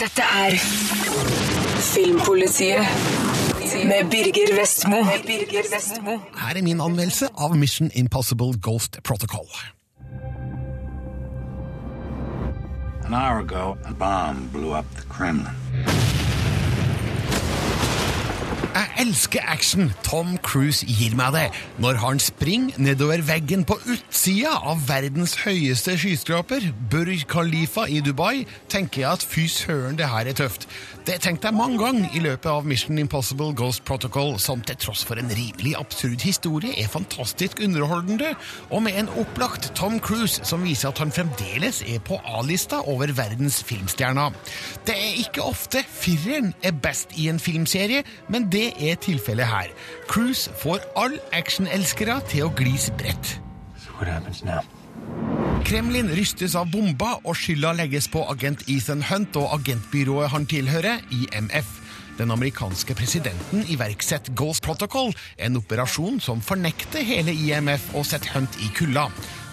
Dette er Filmpolitiet med Birger Vestmo. Her er min anmeldelse av Mission Impossible Ghost Protocol. An hour ago, a bomb blew up the Kremlin. Jeg elsker action. Tom Cruise gir meg det. Når han springer nedover veggen på utsida av verdens høyeste skyskraper, Burj Khalifa i Dubai, tenker jeg at fy søren, det her er tøft. Det tenkte jeg mange ganger i løpet av Mission Impossible Ghost Protocol, som til tross for en rimelig absurd historie er fantastisk underholdende, og med en opplagt Tom Cruise som viser at han fremdeles er på A-lista over verdens filmstjerner. Det er ikke ofte fireren er best i en filmserie, men det er tilfellet her. Cruise får alle actionelskere til å glise bredt. So what happens now? Kremlin rystes av bomba, og skylda legges på agent Ethan Hunt og agentbyrået han tilhører, IMF. Den amerikanske presidenten iverksetter Ghost Protocol, en operasjon som fornekter hele IMF og setter Hunt i kulda.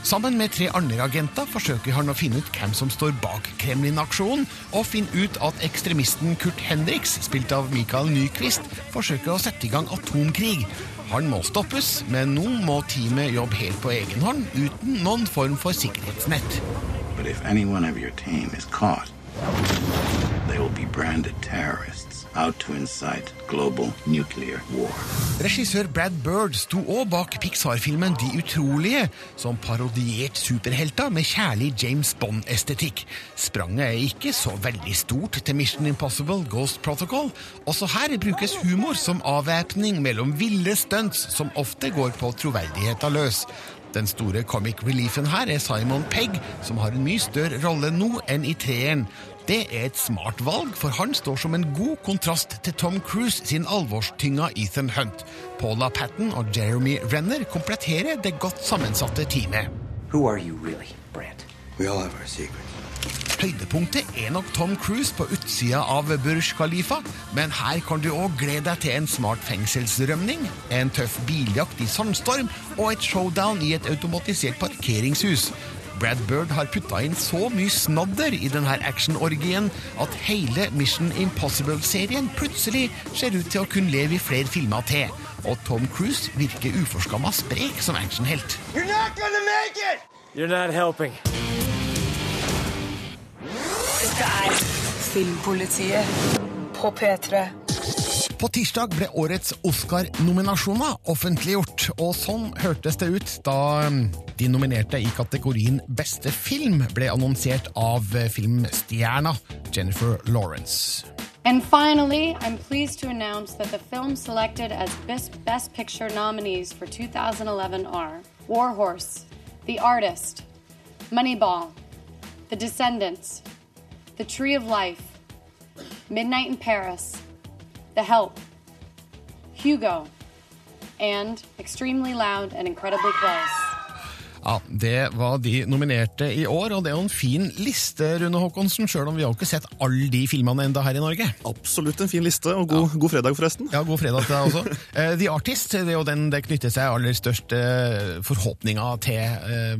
Sammen med tre andre agenter forsøker han å finne ut hvem som står bak Kremlin-aksjonen, og finne ut at ekstremisten Kurt Henriks, spilt av Michael Nyquist, forsøker å sette i gang atomkrig. Han må stoppes, men nå må teamet jobbe helt på egen hånd, uten noen form for sikkerhetsnett. But if noen av your team is caught, they will be branded terrorists Regissør Brad Bird sto òg bak Pixar-filmen De utrolige, som parodierte superhelter med kjærlig James Bond-estetikk. Spranget er ikke så veldig stort til Mission Impossible Ghost Protocol. Også her brukes humor som avvæpning mellom ville stunts som ofte går på troverdigheta løs. Den store comic reliefen her er Simon Pegg, som har en mye større rolle nå enn i treeren. Det er et smart valg, for han står som en god kontrast til Tom Cruise sin alvorstynga Ethan Hunt. Paula Patton og Jeremy Renner kompletterer det godt sammensatte teamet. Who are you really, Brant? We all have our secrets. Høydepunktet er nok Tom Cruise på utsida av Burj Khalifa, men her kan du òg glede deg til en smart fengselsrømning, en tøff biljakt i sandstorm og et showdown i et automatisert parkeringshus. Brad Bird har putta inn så mye snadder i denne actionorgien at hele Mission Impossible-serien plutselig ser ut til å kunne leve i flere filmer til. Og Tom Cruise virker uforskamma sprek som actionhelt. You're not gonna make it! You're not helping. Dette er Filmpolitiet på P3. På tirsdag ble årets Oscar-nominasjoner offentliggjort, og sånn hørtes det ut da um, de nominerte i kategorien Beste film ble annonsert av eh, filmstjerna Jennifer Lawrence. And finally, I'm pleased to announce that the films selected as Best, Best Picture nominees for 2011 are War Horse, The Artist, Moneyball, The Descendants, The Tree of Life, Midnight in Paris, The Help, Hugo, and Extremely Loud and Incredibly Close. Ja, Det var de nominerte i år, og det er jo en fin liste, Rune Håkonsen, sjøl om vi har jo ikke sett alle de filmene enda her i Norge. Absolutt en fin liste, og god, god fredag, forresten. Ja, God fredag til deg også. Eh, The Artist det er jo den det knytter seg aller størst eh, forhåpninger til. Eh,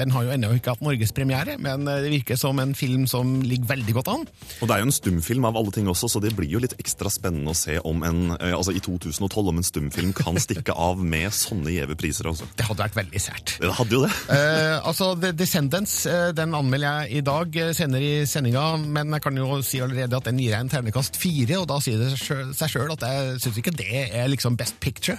Den har jo ennå ikke hatt norgespremiere, men det virker som en film som ligger veldig godt an. Og det er jo en stumfilm av alle ting også, så det blir jo litt ekstra spennende å se om en, altså i 2012 om en stumfilm kan stikke av med sånne gjeve priser. Altså. Det hadde vært veldig sært. Det hadde jo det. Eh, altså, The Descendants eh, den anmelder jeg i dag eh, senere i sendinga, men jeg kan jo si allerede at den gir jeg en ternekast fire, og da sier det seg sjøl at jeg syns ikke det er liksom best picture.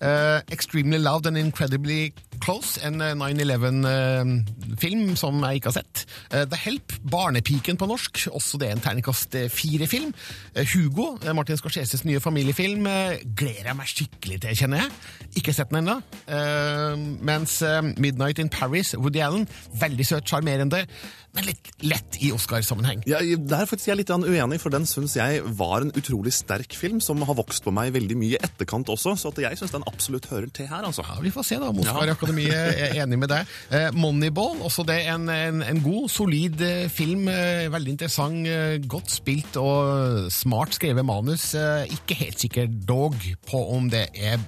Eh, Extremely Loud and Incredibly Close, en eh, 9-11-film som jeg ikke har sett. Eh, The Help, Barnepiken på norsk, også det er en ternekast eh, fire-film. Eh, Hugo, eh, Martin Scorseses nye familiefilm, eh, gleder jeg meg skikkelig til, kjenner jeg. Ikke sett den ennå. Eh, mens eh, Midnight in Paris, Woody Allen, veldig søt, sjarmerende, men litt lett i Oscar-sammenheng. Ja, der er faktisk jeg litt uenig, for den syns jeg var en utrolig sterk film som har vokst på meg veldig mye i etterkant også, så at jeg syns den absolutt hører til her. altså. Ja, Vi får se da om Oscar-akademiet er enig med deg. Eh, Moneyball, også det en, en, en god, solid eh, film. Eh, veldig interessant, godt spilt og smart skrevet manus. Ikke helt sikker dog på om det er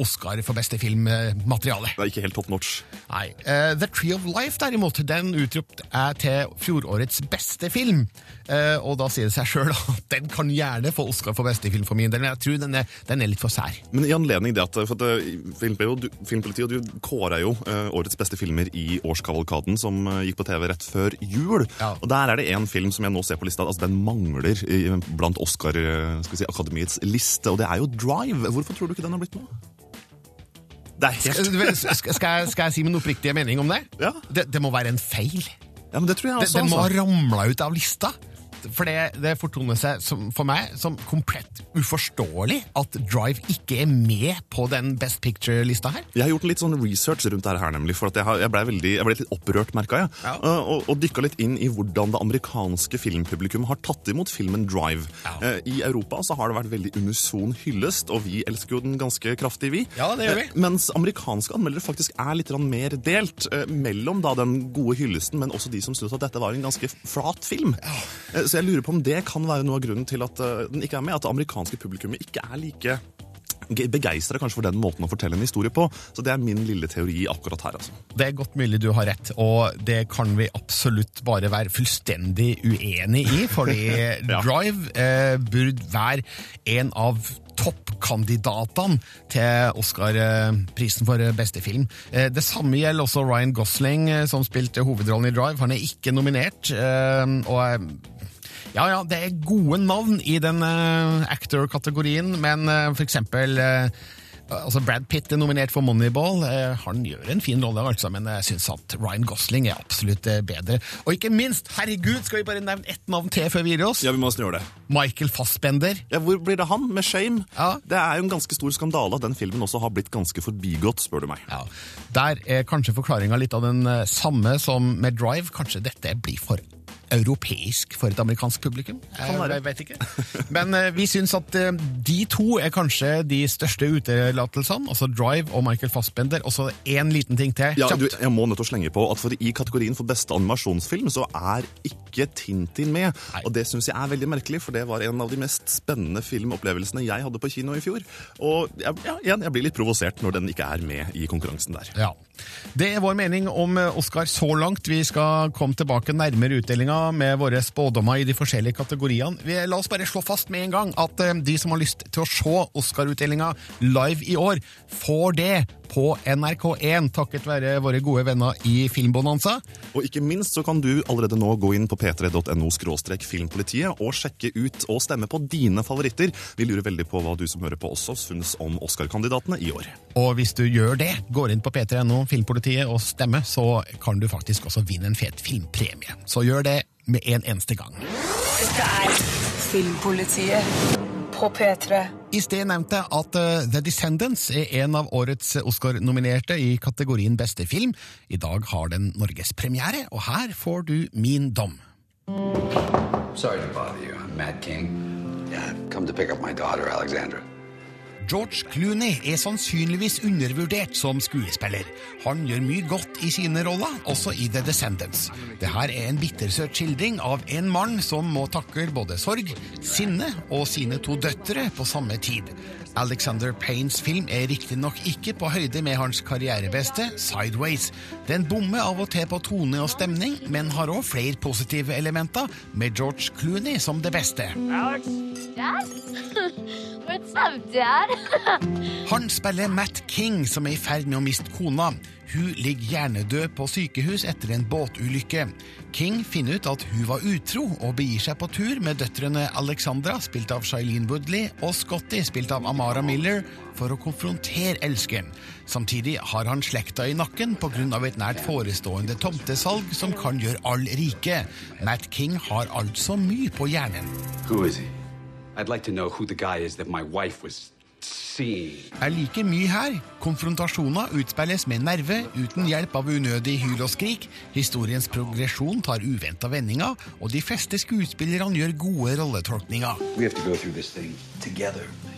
Oscar for beste filmmateriale. Det er ikke helt top notch. Nei. Uh, The Tree of Life, derimot, den utropt er til fjorårets beste film. Uh, og da sier det seg sjøl at den kan gjerne få Oscar for beste film for min del, men jeg tror den er, den er litt for sær. Men i anledning det at, for at eh, Filmpolitiet, og du kåra jo uh, årets beste filmer i årskavalkaden som gikk på TV rett før jul. Ja. Og Der er det en film som jeg nå ser på lista. altså Den mangler i, blant Oscar-akademiets si, liste, og det er jo Drive. Hvorfor tror du ikke den har blitt med? Det er helt Skal, skal, jeg, skal jeg si min oppriktige mening om det? Ja. Det, det må være en feil. Ja, men det tror jeg også. den må ha altså. ramla ut av lista. For det, det fortoner seg som, for meg som komplett uforståelig at Drive ikke er med på den Best Picture-lista her. Jeg har gjort litt sånn research rundt dette her, nemlig, for at jeg, har, jeg, ble veldig, jeg ble litt opprørt, merka jeg. Ja. Uh, og, og dykka litt inn i hvordan det amerikanske filmpublikum har tatt imot filmen Drive. Ja. Uh, I Europa så har det vært veldig unison hyllest, og vi elsker jo den ganske kraftig, vi. Ja, det gjør vi. Uh, mens amerikanske anmeldere faktisk er litt mer delt mellom da den gode hyllesten, men også de som syntes at dette var en ganske flat film. Uh, så jeg lurer på om det kan være noe av grunnen til at uh, den ikke er med, at det amerikanske publikummet ikke er like begeistra kanskje for den måten å fortelle en historie på. Så det er min lille teori akkurat her, altså. Det er godt mulig du har rett, og det kan vi absolutt bare være fullstendig uenig i, fordi Drive eh, burde være en av toppkandidatene til Oscar-prisen for beste film. Eh, det samme gjelder også Ryan Gosling, eh, som spilte hovedrollen i Drive. Han er ikke nominert. Eh, og eh, ja, ja, det er gode navn i den uh, actor-kategorien, men uh, for eksempel eh, altså Brad Pitt er nominert for Moneyball. Han gjør en fin rolle, altså, men jeg syns at Ryan Gosling er absolutt bedre. Og ikke minst, herregud, skal vi bare nevne ett navn til før vi gir oss? Ja, vi må nesten gjøre det. Michael Fassbender. Ja, Hvor blir det han med Shame? Ja. Det er jo en ganske stor skandale at den filmen også har blitt ganske forbigått, spør du meg. Ja, Der er kanskje forklaringa litt av den samme som med Drive. Kanskje dette blir for europeisk for et amerikansk publikum. Jeg, jeg vet ikke. Men eh, vi syns at eh, de to er kanskje de største utelatelsene. Altså Drive og Michael Fassbender. Og så én liten ting til. Ja, du, jeg må nødt til å slenge på at for I kategorien for beste animasjonsfilm så er ikke Tintin med. Nei. Og Det syns jeg er veldig merkelig, for det var en av de mest spennende filmopplevelsene jeg hadde på kino i fjor. Og jeg, ja, igjen, jeg blir litt provosert når den ikke er med i konkurransen der. Ja. Det er vår mening om eh, Oscar så langt. Vi skal komme tilbake nærmere utdelinga med våre spådommer i de forskjellige kategoriene. Vi, la oss bare slå fast med en gang at eh, de som har lyst til å se Oscar-utdelinga live i år, får det på NRK1 takket være våre gode venner i Filmbonanza. Og ikke minst så kan du allerede nå gå inn på p3.no filmpolitiet og sjekke ut og stemme på dine favoritter. Vi lurer veldig på hva du som hører på også syns om Oscar-kandidatene i år. Og hvis du gjør det, går inn på p3.no Filmpolitiet og stemmer, så kan du faktisk også vinne en fet filmpremie. Så gjør det med en eneste gang. Dette er Filmpolitiet på P3. I sted nevnte jeg at eh, The Descendants er en av årets Oscar-nominerte i kategorien beste film. I dag har den norgespremiere, og her får du min dom. Sorry to bother you. I'm Matt King. Yeah, I've come to pick up my daughter, Alexandra. George Clooney er sannsynligvis undervurdert som skuespiller. Han gjør mye godt i sine roller, også i The Descendants. Dette er en bittersøt skildring av en mann som må takle både sorg, sinne og sine to døtre på samme tid. Alexander Paynes film er riktignok ikke på høyde med hans karrierebeste, Sideways. Den bommer av og til på tone og stemning, men har òg flere positive elementer, med George Clooney som det beste. Dad? What's up, Dad? Han spiller Matt King, som er i ferd med å miste kona. Hun ligger hjernedød på sykehus etter en båtulykke. King finner ut at hun var utro, og begir seg på tur med døtrene Alexandra, spilt av Shailene Woodley, og Scotty, spilt av Amara Miller, for å konfrontere elskeren. Samtidig har han slekta i nakken pga. et nært forestående tomtesalg som kan gjøre all rike. Matt King har altså mye på hjernen. Like to know who the guy is that my wife was seeing. er like mye her. Konfrontasjoner utspilles med nerve, uten hjelp av unødig hyl og skrik. Historiens progresjon tar uventa vendinger, og de fleste skuespillerne gjør gode rolletolkninger.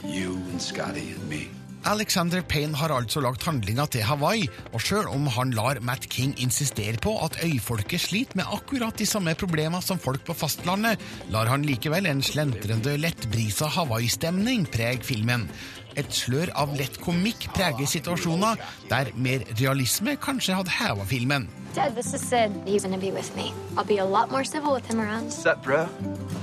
You and Scotty and me. Alexander Payne har altså lagt handlinga til Hawaii, og sjøl om han lar Matt King insistere på at øyfolket sliter med akkurat de samme problemer som folk på fastlandet, lar han likevel en slentrende, lettbrisa Hawaii-stemning prege filmen. et slør av lett komikk preger situasjoner der mer realisme kanskje hadde heva filmen. Dad, this is Sid. He's gonna be with me. I'll be a lot more civil with him around.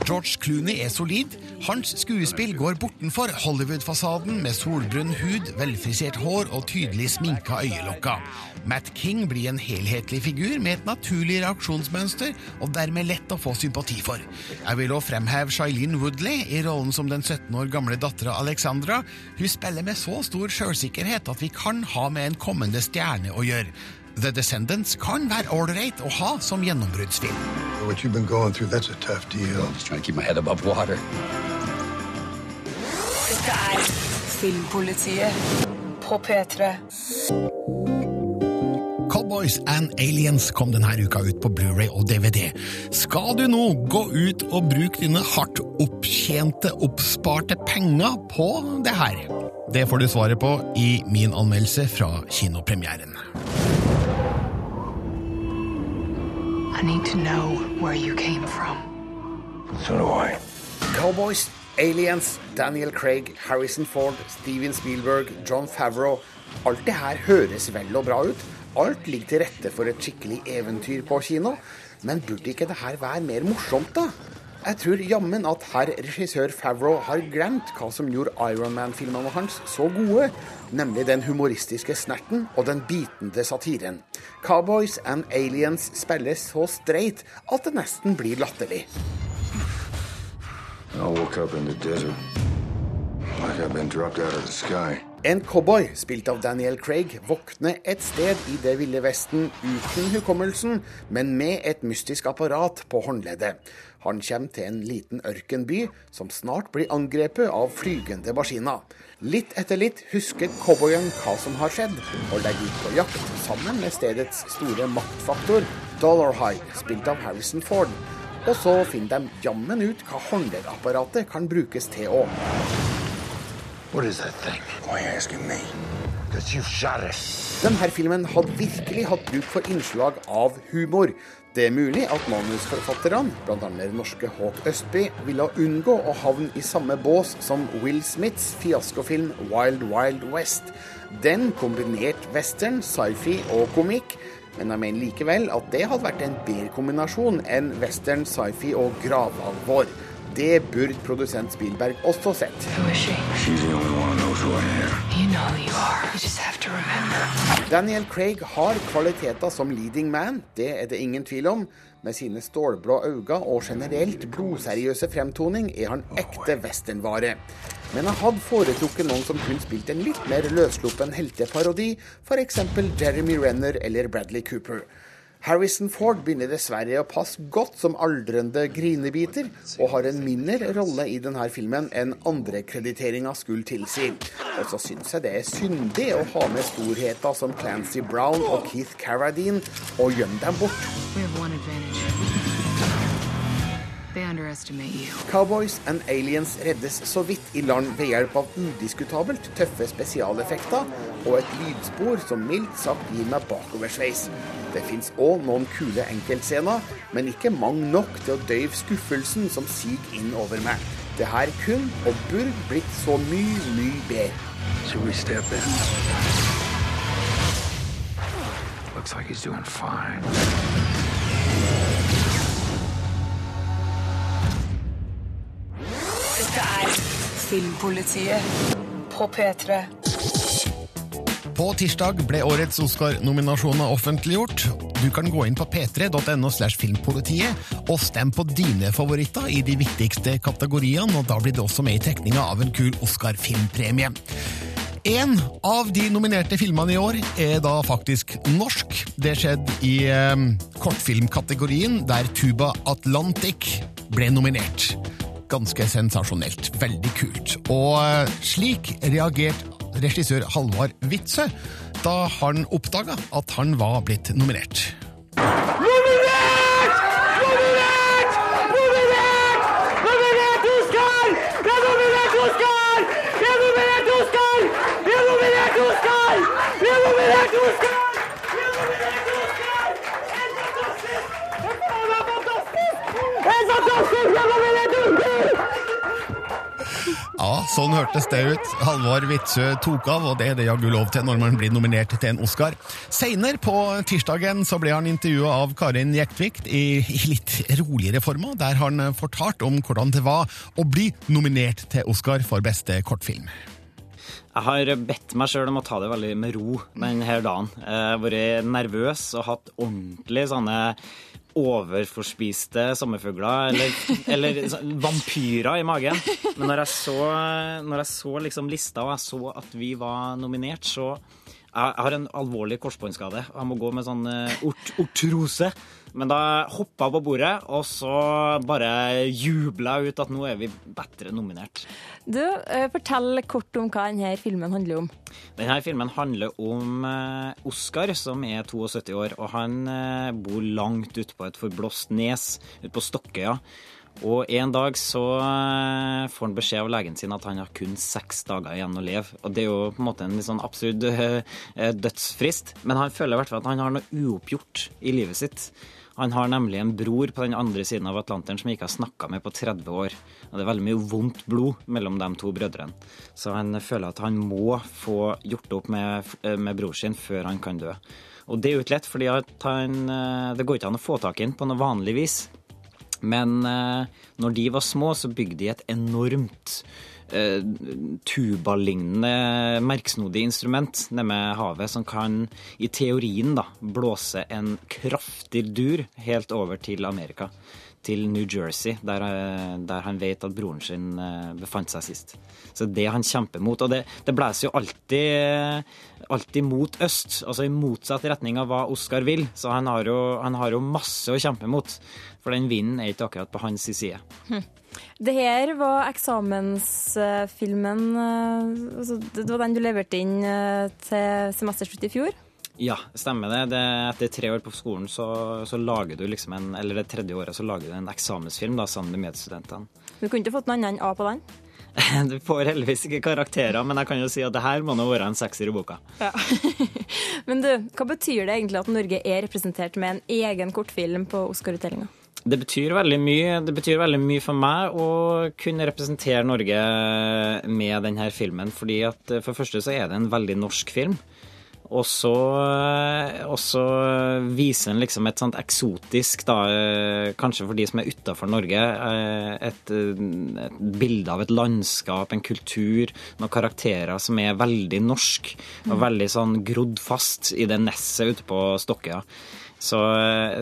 George Clooney er solid. Hans skuespill går bortenfor Hollywood-fasaden med solbrun hud, velfrisert hår og tydelig sminka øyelokker. Matt King blir en helhetlig figur med et naturlig reaksjonsmønster og dermed lett å få sympati for. Jeg vil også fremheve Shailene Woodley i rollen som den 17 år gamle dattera Alexandra. Hun spiller med så stor sjølsikkerhet at vi kan ha med en kommende stjerne å gjøre. The Descendants kan være ålreit å ha som gjennombruddsfilm. What you've been going through, that's a tough deal. Just trying to keep my head above water. Dette er Filmpolitiet på P3. Cowboys and Aliens kom denne uka ut på Blu-ray og DVD. Skal du nå gå ut og bruke dine hardt opptjente, oppsparte penger på det her? Det får du svaret på i min anmeldelse fra kinopremieren. I need to know where you came from. So do I. Cowboys, Aliens, Daniel Craig, Harrison Ford, Steven Spielberg, John Favreau. Alt det her høres vel og bra ut. Alt ligger til rette for et skikkelig eventyr på kino. Men burde ikke det her være mer morsomt, da? Jeg tror jammen at herr regissør Favreau har glemt hva som gjorde Ironman-filmene hans så gode, nemlig den humoristiske snerten og den bitende satiren. Cowboys and Aliens spilles så streit at det nesten blir latterlig. I woke up in the desert. Like I've been dropped out of the sky. En cowboy, spilt av Daniel Craig, våkner et sted i det ville vesten uten hukommelsen, men med et mystisk apparat på håndleddet. Han kommer til en liten ørkenby som snart blir angrepet av flygende maskiner. Litt etter litt husker cowboyen hva som har skjedd, og legger ut på jakt sammen med stedets store maktfaktor, Dollar High, spilt av Harrison Ford. Og så finner de jammen ut hva håndleddapparatet kan brukes til òg. What is that thing? Why are you asking me? Denne filmen hadde virkelig hatt bruk for innslag av humor. Det er mulig at manusforfatterne, bl.a. norske Hawk Østby, ville unngå å havne i samme bås som Will Smiths fiaskofilm Wild Wild West. Den kombinert western, sci-fi og komikk, men jeg mener likevel at det hadde vært en bedre kombinasjon enn western, sci-fi og gravalvor. Det burde produsent Spielberg også sett. Who is she? She's the only one who knows who I am. You know who you are. You just have to remember. Daniel Craig har kvaliteter som leading man, det er det ingen tvil om. Med sine stålblå øyne og generelt blodseriøse fremtoning er han ekte westernvare. Men jeg hadde foretrukket noen som kunne spilt en litt mer løssluppen helteparodi, f.eks. Jeremy Renner eller Bradley Cooper. Harrison Ford begynner dessverre å passe godt som aldrende grinebiter, og har en mindre rolle i denne filmen enn andre krediteringer skulle tilsi. Og så syns jeg det er syndig å ha med storheter som Clancy Brown og Keith Carradine, og gjemme dem bort. We have one. They underestimate you. Cowboys and Aliens reddes så vidt i land ved hjelp av udiskutabelt tøffe spesialeffekter og et lydspor som mildt sagt gir meg bakoversveis. Det fins òg noen kule enkeltscener, men ikke mange nok til å døyve skuffelsen som siger inn over meg. Det her kun og burde blitt så mye, mye bedre. Should we step in? Looks like he's doing fine. Filmpolitiet på P3. På tirsdag ble årets Oscar-nominasjoner offentliggjort. Du kan gå inn på p3.no slash filmpolitiet og stemme på dine favoritter i de viktigste kategoriene, og da blir det også med i trekninga av en kul Oscar-filmpremie. En av de nominerte filmene i år er da faktisk norsk. Det skjedde i eh, kortfilmkategorien, der Tuba Atlantic ble nominert. Ganske sensasjonelt. Veldig kult. Og eh, slik reagerte regissør Halvard Witzøe da han oppdaga at han var blitt nominert. Ja, sånn hørtes det ut. Halvor Witzøe tok av, og det er det jaggu lov til når man blir nominert til en Oscar. Senere på tirsdagen så ble han intervjua av Karin Jektvik i, i litt roligere former, der han fortalte om hvordan det var å bli nominert til Oscar for beste kortfilm. Jeg har bedt meg sjøl om å ta det veldig med ro denne dagen. Jeg har vært nervøs og hatt ordentlig sånne overforspiste sommerfugler eller, eller vampyrer i magen. Men når jeg så, når jeg så liksom lista og jeg så at vi var nominert, så Jeg har en alvorlig korsbåndskade. Jeg må gå med sånn eh, ort, ortrose. Men da hoppa på bordet, og så bare jubla ut at nå er vi bedre nominert. Du, eh, Fortell kort om hva denne filmen handler om. Denne filmen handler om eh, Oskar, som er 72 år. Og han eh, bor langt ute på et forblåst nes ute på Stokkøya. Og en dag så får han beskjed av legen sin at han har kun seks dager igjen å leve. Og det er jo på en måte en litt sånn absurd dødsfrist. Men han føler i hvert fall at han har noe uoppgjort i livet sitt. Han har nemlig en bror på den andre siden av Atlanteren som han ikke har snakka med på 30 år. Og det er veldig mye vondt blod mellom de to brødrene. Så han føler at han må få gjort opp med, med bror sin før han kan dø. Og det er jo ikke lett, for det går ikke an å få tak i ham på noe vanlig vis. Men eh, når de var små, så bygde de et enormt eh, tubalignende merksnodig instrument nede havet som kan i teorien da, blåse en kraftig dur helt over til Amerika. Til New Jersey, der, eh, der han vet at broren sin eh, befant seg sist. Så det han kjemper mot. Og det, det blåser jo alltid, alltid mot øst, altså i motsatt retning av hva Oskar vil. Så han har, jo, han har jo masse å kjempe mot. For den vinden er ikke akkurat på hans side. Hm. Det her var eksamensfilmen eh, altså, Det var den du leverte inn til semesterslutt i fjor? Ja, stemmer det. det. Etter tre år på skolen så, så, lager du liksom en Eller det tredje året så lager du en eksamensfilm da, sammen med medstudentene. Du kunne ikke fått noe annet enn A på den? Du får heldigvis ikke karakterer, men jeg kan jo si at det her må nå være en sekser i boka. Ja. men du, hva betyr det egentlig at Norge er representert med en egen kortfilm på Oscar-utdelinga? Det betyr veldig mye. Det betyr veldig mye for meg å kunne representere Norge med denne filmen. fordi at For det første så er det en veldig norsk film. Og så, viser den liksom et sånt eksotisk, da, kanskje for de som er utafor Norge, et, et, bilde av et landskap, en kultur, noen karakterer som er veldig norsk. Og veldig sånn grodd fast i det nesset ute på Stokkøya. Så,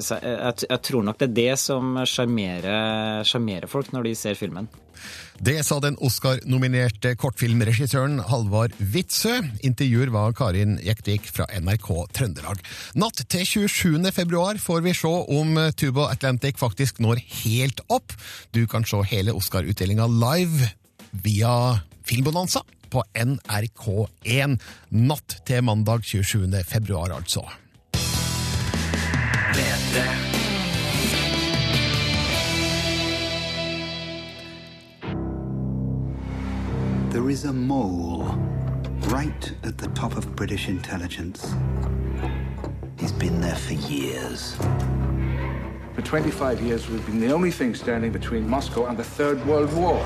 så jeg, jeg, tror nok det er det som sjarmerer folk når de ser filmen. Det sa den Oscar-nominerte kortfilmregissøren Halvard Witzøe. Intervjuer var Karin Jektvik fra NRK Trøndelag. Natt til 27. februar får vi se om Tubo Atlantic faktisk når helt opp. Du kan se hele Oscar-utdelinga live via Filmbonanza på NRK1 natt til mandag 27. februar, altså. P3. There is a mole right at the top of British intelligence. He's been there for years. For 25 years, we've been the only thing standing between Moscow and the Third World War.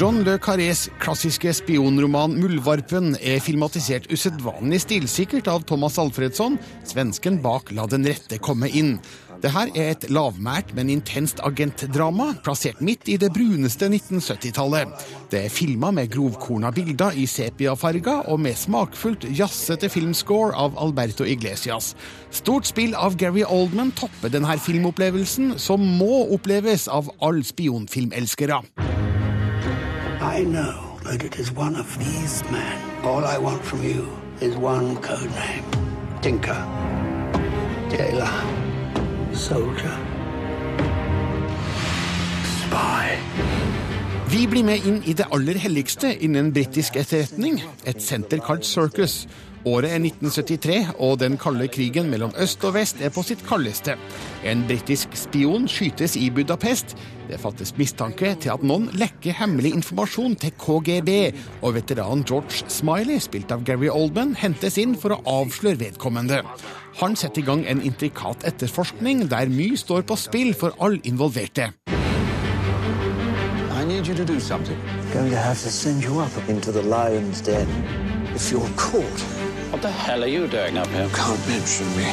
John Le Carrés klassiske spionroman 'Muldvarpen' er filmatisert usedvanlig stilsikkert av Thomas Alfredsson, svensken bak 'La den rette komme inn'. Det her er et lavmælt, men intenst agentdrama plassert midt i det bruneste 1970-tallet. Det er filma med grovkorna bilder i sepiafarga og med smakfullt jazzete filmscore av Alberto Iglesias. Stort spill av Gary Oldman topper denne filmopplevelsen, som må oppleves av alle spionfilmelskere. I know that it is one of these men. All I want from you is one code name. Tinker. Taylor. soldier, spy. Vi blir med inn i det aller helligste innen britisk etterretning, et senter kalt Circus. Året er 1973, og den kalde krigen mellom øst og vest er på sitt kaldeste. En britisk spion skytes i Budapest. Det fattes mistanke til at noen lekker hemmelig informasjon til KGB, og veteranen George Smiley, spilt av Gary Oldman, hentes inn for å avsløre vedkommende. Han setter i gang en intrikat etterforskning der mye står på spill for alle involverte. You to do something. Going to have to send you up into the lion's den. If you're caught, What the hell are you doing up here? can't mention me.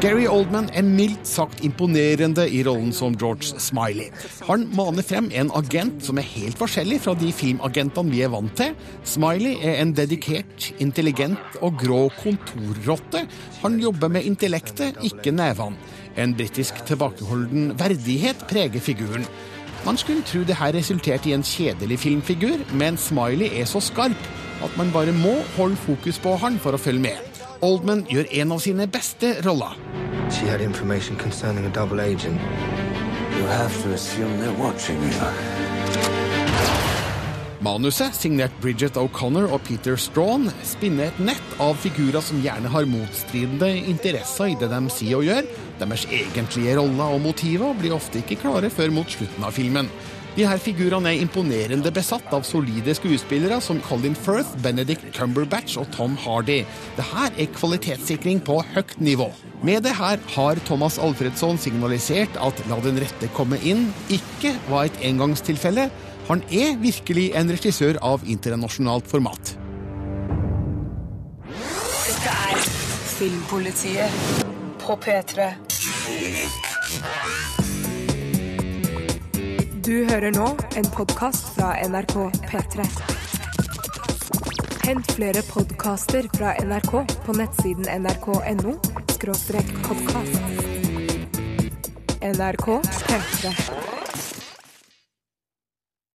Gary Oldman er mildt sagt imponerende i rollen som George Smiley. Han maner frem en agent som er helt forskjellig fra de filmagentene vi er vant til. Smiley er en dedikert, intelligent og grå kontorrotte. Han jobber med intellektet, ikke nevene. En britisk tilbakeholden verdighet preger figuren. Man skulle tro det her resulterte i en kjedelig filmfigur, men Smiley er så skarp at man bare må holde fokus på han for å følge med. Oldman gjør en av sine beste roller. She had information concerning a double agent. You have to assume they're watching you. Manuset, signert Bridget O'Connor og Peter Strawn, spinner et nett av figurer som gjerne har motstridende interesser i det de sier og gjør. Deres egentlige roller og motiver blir ofte ikke klare før mot slutten av filmen. De her figurene er imponerende besatt av solide skuespillere som Colin Firth, Benedict Cumberbatch og Tom Hardy. Det her er kvalitetssikring på høyt nivå. Med det her har Thomas Alfredsson signalisert at La den rette komme inn ikke var et engangstilfelle. Han er virkelig en regissør av internasjonalt format. Dette er Filmpolitiet på P3. Du hører nå en podkast fra NRK P3. Hent flere podkaster fra NRK på nettsiden nrk.no podkast. NRK P3.